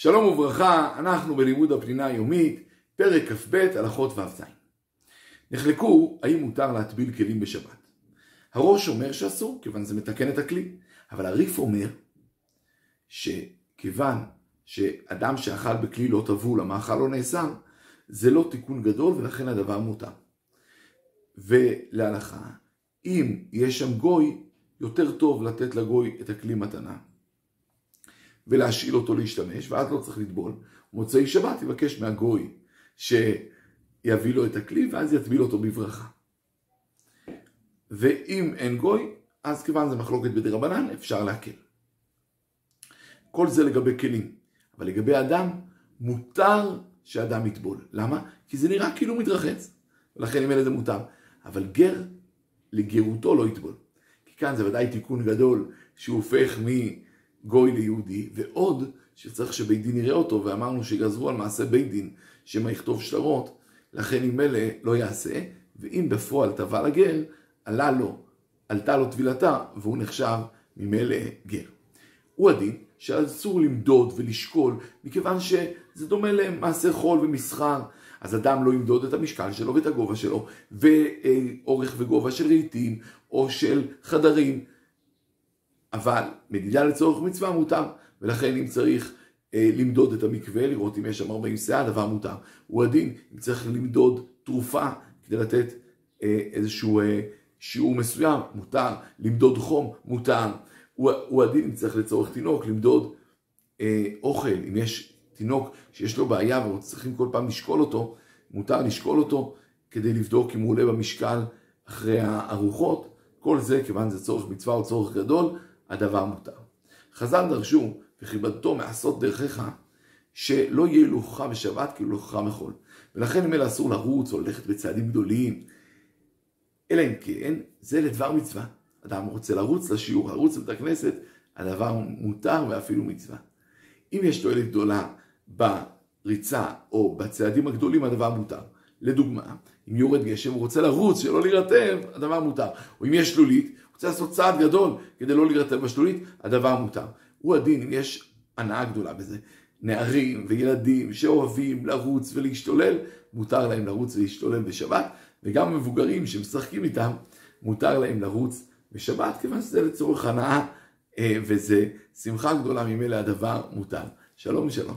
שלום וברכה, אנחנו בלימוד הפנינה היומית, פרק כ"ב, הלכות ו"ז. נחלקו האם מותר להטביל כלים בשבת. הראש אומר שאסור, כיוון זה מתקן את הכלי, אבל הריף אומר שכיוון שאדם שאכל בכלי לא טבול, המאכל לא נאסר, זה לא תיקון גדול ולכן הדבר מותר. ולהלכה, אם יש שם גוי, יותר טוב לתת לגוי את הכלי מתנה. ולהשאיל אותו להשתמש, ואז לא צריך לטבול. מוצאי שבת יבקש מהגוי שיביא לו את הכלי, ואז יטביל אותו בברכה. ואם אין גוי, אז כיוון זה מחלוקת בדרבנן, אפשר להקל. כל זה לגבי כלים. אבל לגבי אדם, מותר שאדם יטבול. למה? כי זה נראה כאילו מתרחץ, ולכן עם אלה זה מותר. אבל גר, לגרותו לא יטבול. כי כאן זה ודאי תיקון גדול, שהוא הופך מגוי ליהודי, ועוד שצריך שבית דין יראה אותו, ואמרנו שגזרו על מעשה בית דין, שמא יכתוב שטרות, לכן עם אלה לא יעשה, ואם בפועל טבע לגר, עלה לו, עלתה לו טבילתה, והוא נחשב ממילא גר. הוא הדין שאסור למדוד ולשקול, מכיוון שזה דומה למעשה חול ומסחר. אז אדם לא ימדוד את המשקל שלו ואת הגובה שלו, ואורך וגובה של רהיטים או של חדרים. אבל מדידה לצורך מצווה מותר, ולכן אם צריך אה, למדוד את המקווה, לראות אם יש שם 40 שאה, הדבר מותר. הוא הדין, אם צריך למדוד תרופה כדי לתת אה, איזשהו אה, שיעור מסוים, מותר. למדוד חום, מותר. הוא, הוא הדין אם צריך לצורך תינוק, למדוד אה, אוכל, אם יש תינוק שיש לו בעיה וצריכים כל פעם לשקול אותו, מותר לשקול אותו כדי לבדוק אם הוא עולה במשקל אחרי הארוחות. כל זה, כיוון זה צורך מצווה או צורך גדול, הדבר מותר. חז"ל דרשו, וכיבדתו מעשות דרכיך, שלא יהיה הילוכך בשבת כאילו הילוכך מחול. ולכן אלה אסור לרוץ או ללכת בצעדים גדולים, אלא אם כן, זה לדבר מצווה. אדם רוצה לרוץ לשיעור, לרוץ לבית הכנסת, הדבר מותר ואפילו מצווה. אם יש תועלת גדולה בריצה או בצעדים הגדולים, הדבר מותר. לדוגמה, אם יורד גשם, הוא רוצה לרוץ, שלא להירטב, הדבר מותר. או אם יש שלולית, הוא רוצה לעשות צעד גדול כדי לא להירטב בשלולית, הדבר מותר. הוא הדין, אם יש הנאה גדולה בזה. נערים וילדים שאוהבים לרוץ ולהשתולל, מותר להם לרוץ ולהשתולל בשבת, וגם מבוגרים שמשחקים איתם, מותר להם לרוץ בשבת, כיוון שזה לצורך הנאה אה, וזה שמחה גדולה ממילא הדבר מותר. שלום ושלום.